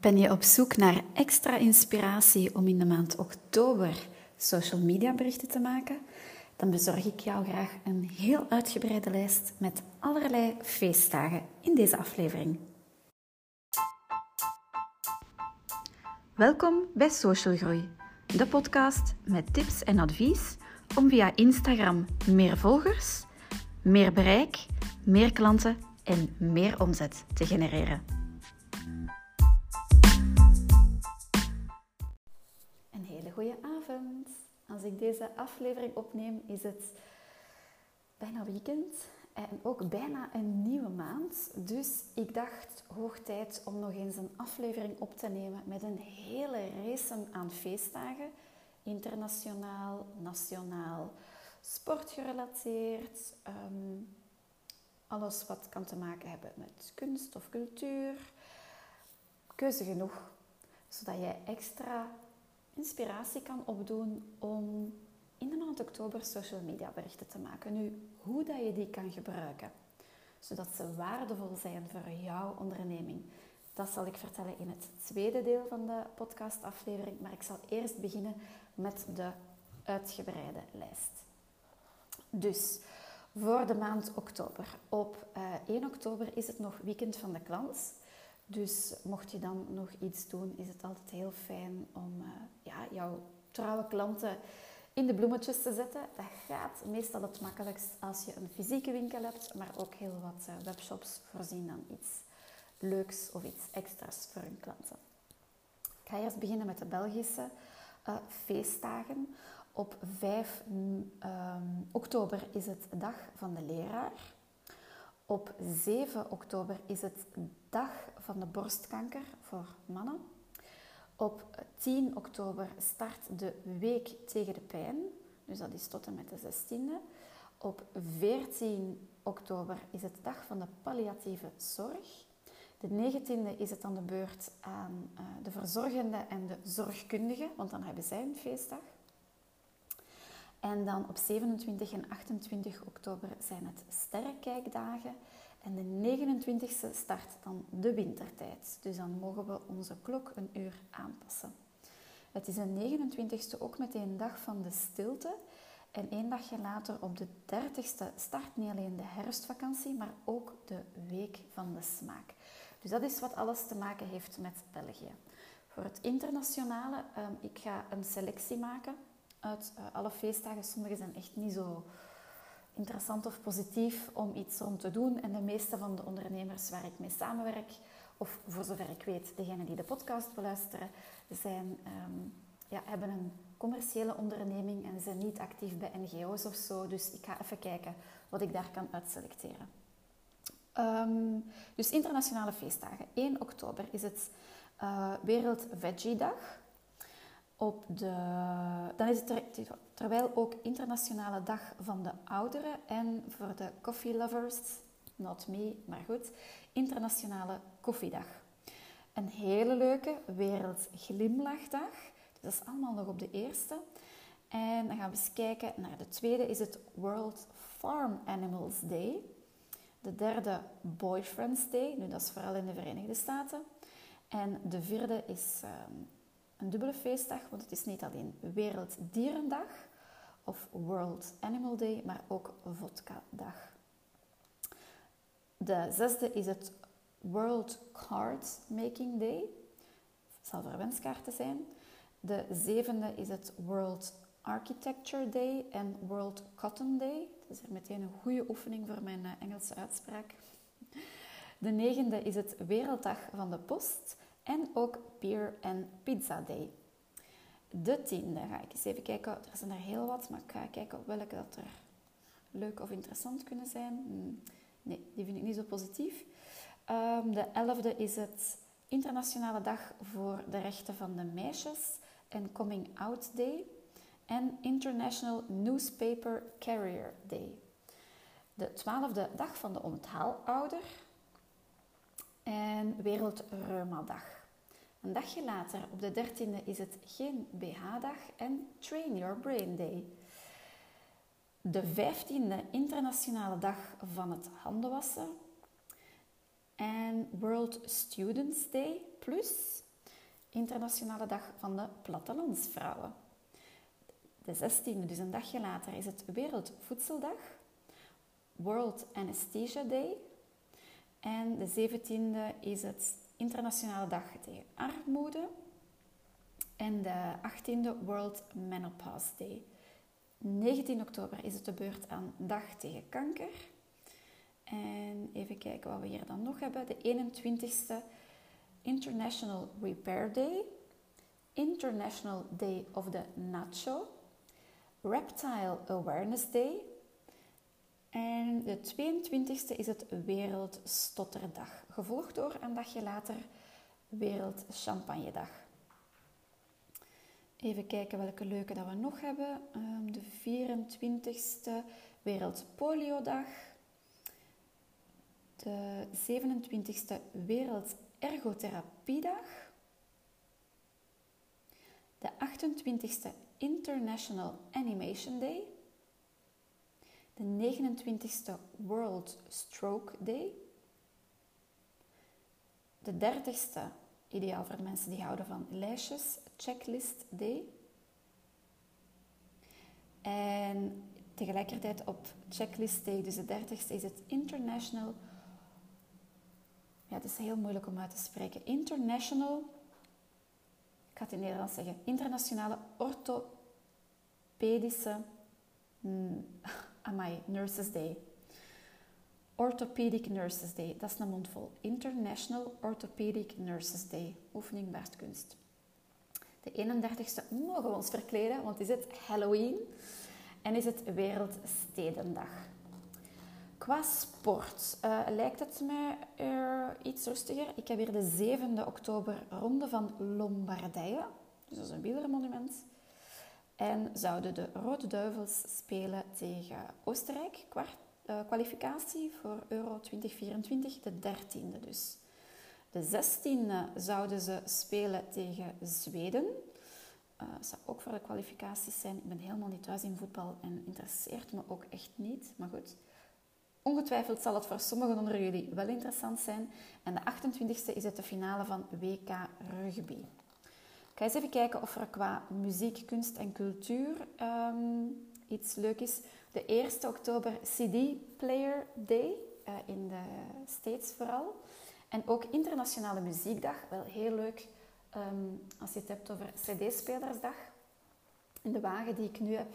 Ben je op zoek naar extra inspiratie om in de maand oktober social media berichten te maken? Dan bezorg ik jou graag een heel uitgebreide lijst met allerlei feestdagen in deze aflevering. Welkom bij Social Groei, de podcast met tips en advies om via Instagram meer volgers, meer bereik, meer klanten en meer omzet te genereren. Als ik deze aflevering opneem, is het bijna weekend en ook bijna een nieuwe maand. Dus ik dacht hoog tijd om nog eens een aflevering op te nemen met een hele race aan feestdagen. Internationaal, nationaal, sportgerelateerd. Um, alles wat kan te maken hebben met kunst of cultuur. Keuze genoeg, zodat jij extra inspiratie kan opdoen om in de maand oktober social media berichten te maken. Nu, hoe dat je die kan gebruiken, zodat ze waardevol zijn voor jouw onderneming, dat zal ik vertellen in het tweede deel van de podcastaflevering. Maar ik zal eerst beginnen met de uitgebreide lijst. Dus voor de maand oktober. Op 1 eh, oktober is het nog weekend van de klant. Dus mocht je dan nog iets doen, is het altijd heel fijn om uh, ja, jouw trouwe klanten in de bloemetjes te zetten. Dat gaat meestal het makkelijkst als je een fysieke winkel hebt, maar ook heel wat uh, webshops voorzien dan iets leuks of iets extra's voor hun klanten. Ik ga eerst beginnen met de Belgische uh, feestdagen. Op 5 um, ehm, oktober is het Dag van de Leraar. Op 7 oktober is het Dag van de Borstkanker voor mannen. Op 10 oktober start de Week tegen de Pijn. Dus dat is tot en met de 16e. Op 14 oktober is het Dag van de Palliatieve Zorg. De 19e is het aan de beurt aan uh, de verzorgende en de zorgkundige, want dan hebben zij een feestdag. En dan op 27 en 28 oktober zijn het sterrenkijkdagen. En de 29e start dan de wintertijd. Dus dan mogen we onze klok een uur aanpassen. Het is de 29e ook meteen een dag van de stilte. En één dagje later, op de 30e, start niet alleen de herfstvakantie, maar ook de week van de smaak. Dus dat is wat alles te maken heeft met België. Voor het internationale, um, ik ga een selectie maken uh, alle feestdagen. Sommige zijn echt niet zo interessant of positief om iets rond te doen. En de meeste van de ondernemers waar ik mee samenwerk, of voor zover ik weet, degenen die de podcast beluisteren, zijn, ehm, ja, hebben een commerciële onderneming en zijn niet actief bij NGO's of zo. Dus ik ga even kijken wat ik daar kan uitselecteren. Um, dus internationale feestdagen. 1 oktober is het uh, Wereld Veggie Dag. Op de, dan is het terwijl ook Internationale Dag van de Ouderen en voor de coffee lovers, not me, maar goed, Internationale Koffiedag. Een hele leuke Wereld Glimlachdag. Dat is allemaal nog op de eerste. En dan gaan we eens kijken naar de tweede, is het World Farm Animals Day. De derde Boyfriend's Day, nu dat is vooral in de Verenigde Staten. En de vierde is ehm, een dubbele feestdag, want het is niet alleen Werelddierendag of World Animal Day, maar ook Vodka-dag. De zesde is het World Card Making Day. Het zal voor wenskaarten zijn. De zevende is het World Architecture Day en World Cotton Day. Dat is er meteen een goede oefening voor mijn eh, Engelse uitspraak. De negende is het Werelddag van de Post en ook Beer en Pizza Day. De tiende ga ik eens even kijken. Er zijn er heel wat, maar ik ga kijken welke dat er leuk of interessant kunnen zijn. Hmm, nee, die vind ik niet zo positief. Um, de elfde is het Internationale Dag voor de Rechten van de Meisjes en Coming Out Day. En International Newspaper Carrier Day. De twaalfde Dag van de Onthaalouder. En Wereldreuma Dag. Een dagje later, op de 13e, is het geen BH-dag en Train Your Brain Day. De 15e internationale dag van het handenwassen. En World Students Day plus Internationale Dag van de Plattelandsvrouwen. De 16e, dus een dagje later, is het Wereldvoedseldag. World Anesthesia Day. En de 17e is het Internationale Dag tegen Armoede. En de 18e World Menopause Day. 19 oktober is het de beurt aan Dag tegen Kanker. En even kijken wat we hier dan nog hebben. De 21ste International Repair Day. International Day of the Nacho. Reptile Awareness Day. En de 22e is het Wereldstotterdag. Gevolgd door een dagje later Wereld Champagnedag. Even kijken welke leuke dat we nog hebben. Um, de 24e Wereldpoliodag. De 27e Wereldergotherapiedag. De 28e International Animation Day. De 29e World Stroke Day. De 30e, ideaal voor mensen die houden van lijstjes, Checklist Day. En tegelijkertijd op Checklist Day, dus de 30ste, is het International. Ja, het is heel moeilijk om uit te spreken. International. Ik ga het in Nederlands zeggen. Internationale Orthopedische. Hmm, amai, Nurses Day. Orthopedic Nurses Day. Dat is een mondvol. International Orthopedic Nurses Day. Oefening baardkunst. De 31ste mogen we ons verkleden, want is het Halloween en is het Wereldstedendag. Qua sport uh, lijkt het mij uh, iets rustiger. Ik heb hier de 7e oktober Ronde van Lombardije. Dus dat is een wielermonument. En zouden de Rode Duivels spelen tegen Oostenrijk. Kwart, uh, kwalificatie voor Euro 2024, de 13e dus. De 16e zouden ze spelen tegen Zweden. Dat zou ook voor de kwalificaties zijn. Ik ben helemaal niet thuis in voetbal en interesseert me ook echt niet. Maar goed, ongetwijfeld zal het voor sommigen onder jullie wel interessant zijn. En de 28e is het de finale van WK Rugby. Ga eens even kijken of er qua muziek, kunst en cultuur um, iets leuk is. De 1 oktober CD Player Day, uh, in de States vooral. En ook Internationale Muziekdag, wel heel leuk um, als je het hebt over CD-spelersdag. In de wagen die ik nu heb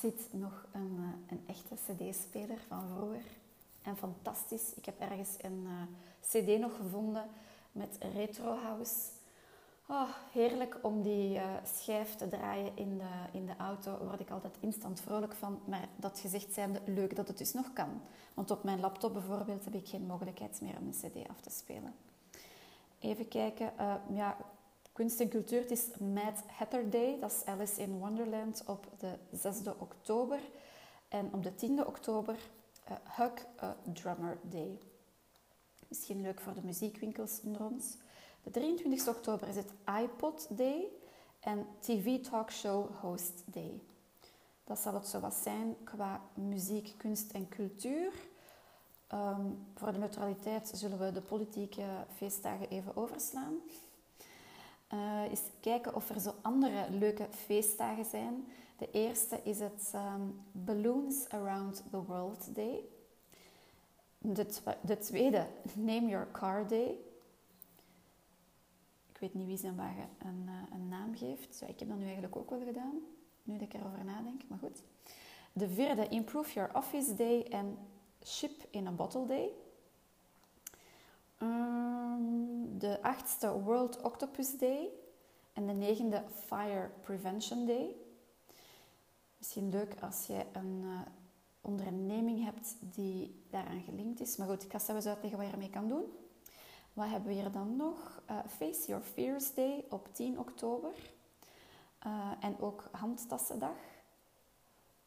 zit nog een, uh, een echte CD-speler van vroeger. En fantastisch. Ik heb ergens een uh, CD nog gevonden met Retro House. Oh, heerlijk om die uh, schijf te draaien in de, in de auto. Word ik altijd instant vrolijk van. Maar dat gezegd zijnde, leuk dat het dus nog kan. Want op mijn laptop bijvoorbeeld heb ik geen mogelijkheid meer om een cd af te spelen. Even kijken. Uh, ja, kunst en cultuur. Het is Mad Hatter Day. Dat is Alice in Wonderland op de 6e oktober. En op de 10e oktober uh, Hug Drummer Day. Misschien leuk voor de muziekwinkels onder ons. De 23 oktober is het iPod Day en TV Talkshow Host Day. Dat zal het zo wat zijn qua muziek, kunst en cultuur. Um, voor de neutraliteit zullen we de politieke feestdagen even overslaan. Uh, eens kijken of er zo andere leuke feestdagen zijn. De eerste is het um, Balloons Around the World Day. De, de tweede, Name Your Car Day. Ik weet niet wie zijn wagen een, uh, een naam geeft. Ik heb dat nu eigenlijk ook wel gedaan, nu dat ik erover nadenk. Maar goed. De vierde, Improve Your Office Day en Ship in a Bottle Day. Um, de achtste World Octopus Day. En de negende Fire Prevention Day. Misschien leuk als je een uh, onderneming hebt die daaraan gelinkt is. Maar goed, ik ga zelfs uitleggen wat je ermee kan doen. Wat hebben we hier dan nog? Uh, Face Your Fears Day op 10 oktober. Uh, en ook Handtassendag.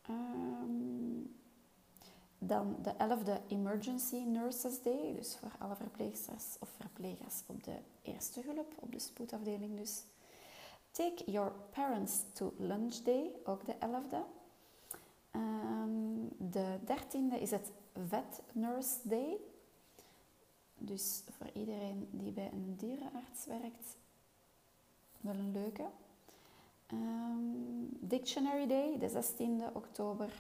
Um, dan de 11e Emergency Nurses Day, dus voor alle verpleegsters of verplegers op de eerste hulp, op de spoedafdeling dus. Take Your Parents to Lunch Day, ook de 11e. Um, de 13e is het Vet Nurse Day. Dus voor iedereen die bij een dierenarts werkt, Wel een leuke. Ehm, Dictionary Day, de 16e oktober.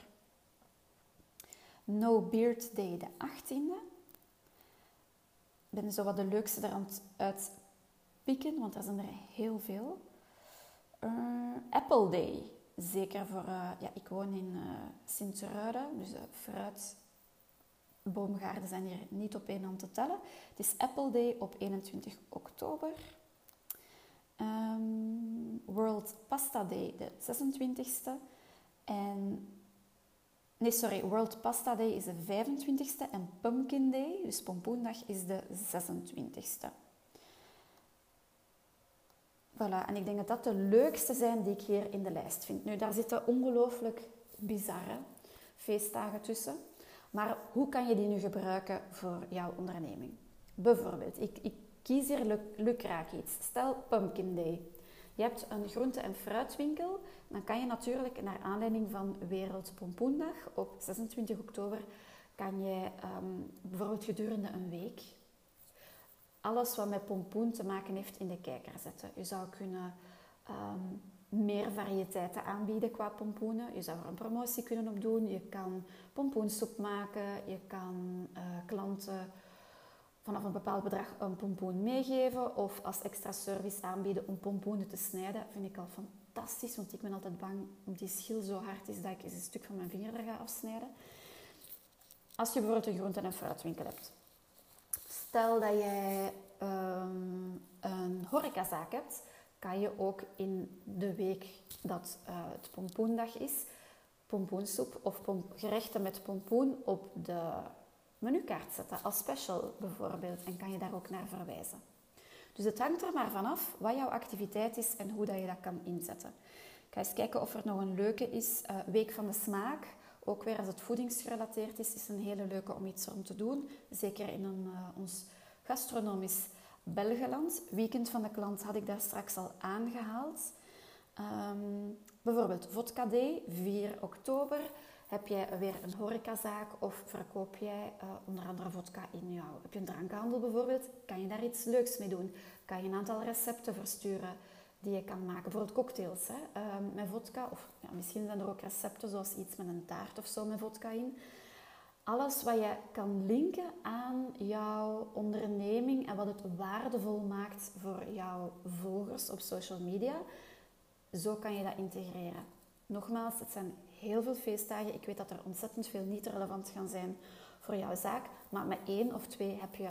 No Beard Day, de 18e. Ik ben zo wat de leukste er aan het uitpikken, want er zijn er heel veel. Uh, Apple Day, zeker voor... Uh, ja, ik woon in uh, Sint-Truiden, dus fruit boomgaarden zijn hier niet op één hand te tellen. Het is Apple Day op 21 oktober. Um, World Pasta Day, de 26e. En Nee, sorry, World Pasta Day is de 25e en Pumpkin Day, dus pompoendag, is de 26e. Voilà, en ik denk dat dat de leukste zijn die ik hier in de lijst vind. Nu, daar zitten ongelooflijk bizarre feestdagen tussen. Maar hoe kan je die nu gebruiken voor jouw onderneming? Bijvoorbeeld, ik, ik kies hier lukraak iets. Stel Pumpkin Day. Je hebt een groente- en fruitwinkel. Dan kan je natuurlijk naar aanleiding van Wereldpompoendag op 26 oktober... kan je um, bijvoorbeeld gedurende een week alles wat met pompoen te maken heeft in de kijker zetten. Je zou kunnen um, meer variëteiten aanbieden qua pompoenen. Je zou er een promotie kunnen op doen. Je kan pompoensoep maken. Je kan uh, klanten vanaf een bepaald bedrag een pompoen meegeven of als extra service aanbieden om pompoenen te snijden, vind ik al fantastisch, want ik ben altijd bang omdat die schil zo hard is dat ik eens een stuk van mijn vinger er ga afsnijden. Als je bijvoorbeeld een groente- en fruitwinkel hebt, stel dat jij um, een horecazaak hebt, kan je ook in de week dat uh, het pompoendag is, pompoensoep of gerechten met pompoen op de menukaart zetten als special bijvoorbeeld en kan je daar ook naar verwijzen. Dus het hangt er maar vanaf wat jouw activiteit is en hoe dat je dat kan inzetten. Ik ga eens kijken of er nog een leuke is. Uh, Week van de smaak, ook weer als het voedingsgerelateerd is, is een hele leuke om iets om te doen. Zeker in een, uh, ons gastronomisch Belgeland. Weekend van de klant had ik daar straks al aangehaald. Um, bijvoorbeeld Vodka Day, 4 oktober. Heb jij weer een horecazaak of verkoop jij uh, onder andere vodka in jouw... Heb je een drankhandel bijvoorbeeld? Kan je daar iets leuks mee doen? Kan je een aantal recepten versturen die je kan maken? Bijvoorbeeld cocktails hè? Uh, met vodka. Of ja, misschien zijn er ook recepten zoals iets met een taart of zo met vodka in. Alles wat je kan linken aan jouw onderneming en wat het waardevol maakt voor jouw volgers op social media. Zo kan je dat integreren. Nogmaals, het zijn heel veel feestdagen. Ik weet dat er ontzettend veel niet relevant gaan zijn voor jouw zaak. Maar met één of twee heb je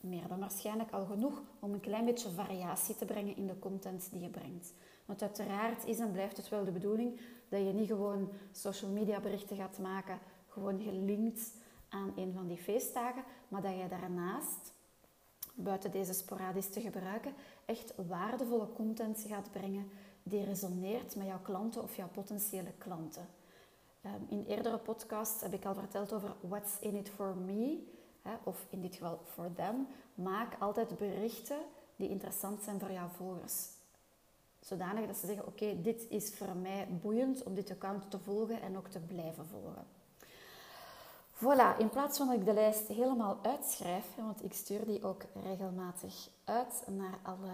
meer dan waarschijnlijk al genoeg om een klein beetje variatie te brengen in de content die je brengt. Want uiteraard is en blijft het wel de bedoeling dat je niet gewoon social media berichten gaat maken, gewoon gelinkt aan een van die feestdagen, maar dat je daarnaast, buiten deze sporadisch te gebruiken, echt waardevolle content gaat brengen die resoneert met jouw klanten of jouw potentiële klanten. Um, in eerdere podcasts heb ik al verteld over what's in it for me, of in dit geval for them. Maak altijd berichten die interessant zijn voor jouw volgers. Zodanig dat ze zeggen, oké, dit is voor mij boeiend om dit account te volgen en ook te blijven volgen. Voilà, in plaats van dat ik de lijst helemaal uitschrijf, want ik stuur die ook regelmatig uit naar alle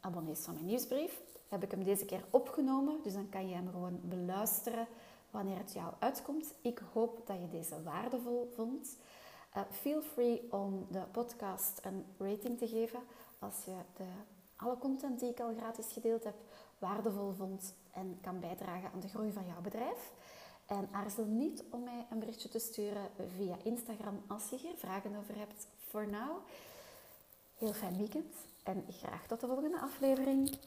abonnees van mijn nieuwsbrief, heb ik hem deze keer opgenomen. Dus dan kan je hem gewoon beluisteren wanneer het jou uitkomt. Ik hoop dat je deze waardevol vond. Uh, feel free om de podcast een rating te geven als je de, alle content die ik al gratis gedeeld heb waardevol vond en kan bijdragen aan de groei van jouw bedrijf. En aarzel niet om mij een berichtje te sturen via Instagram als je hier vragen over hebt. Voor nu, heel fijn weekend en graag tot de volgende aflevering.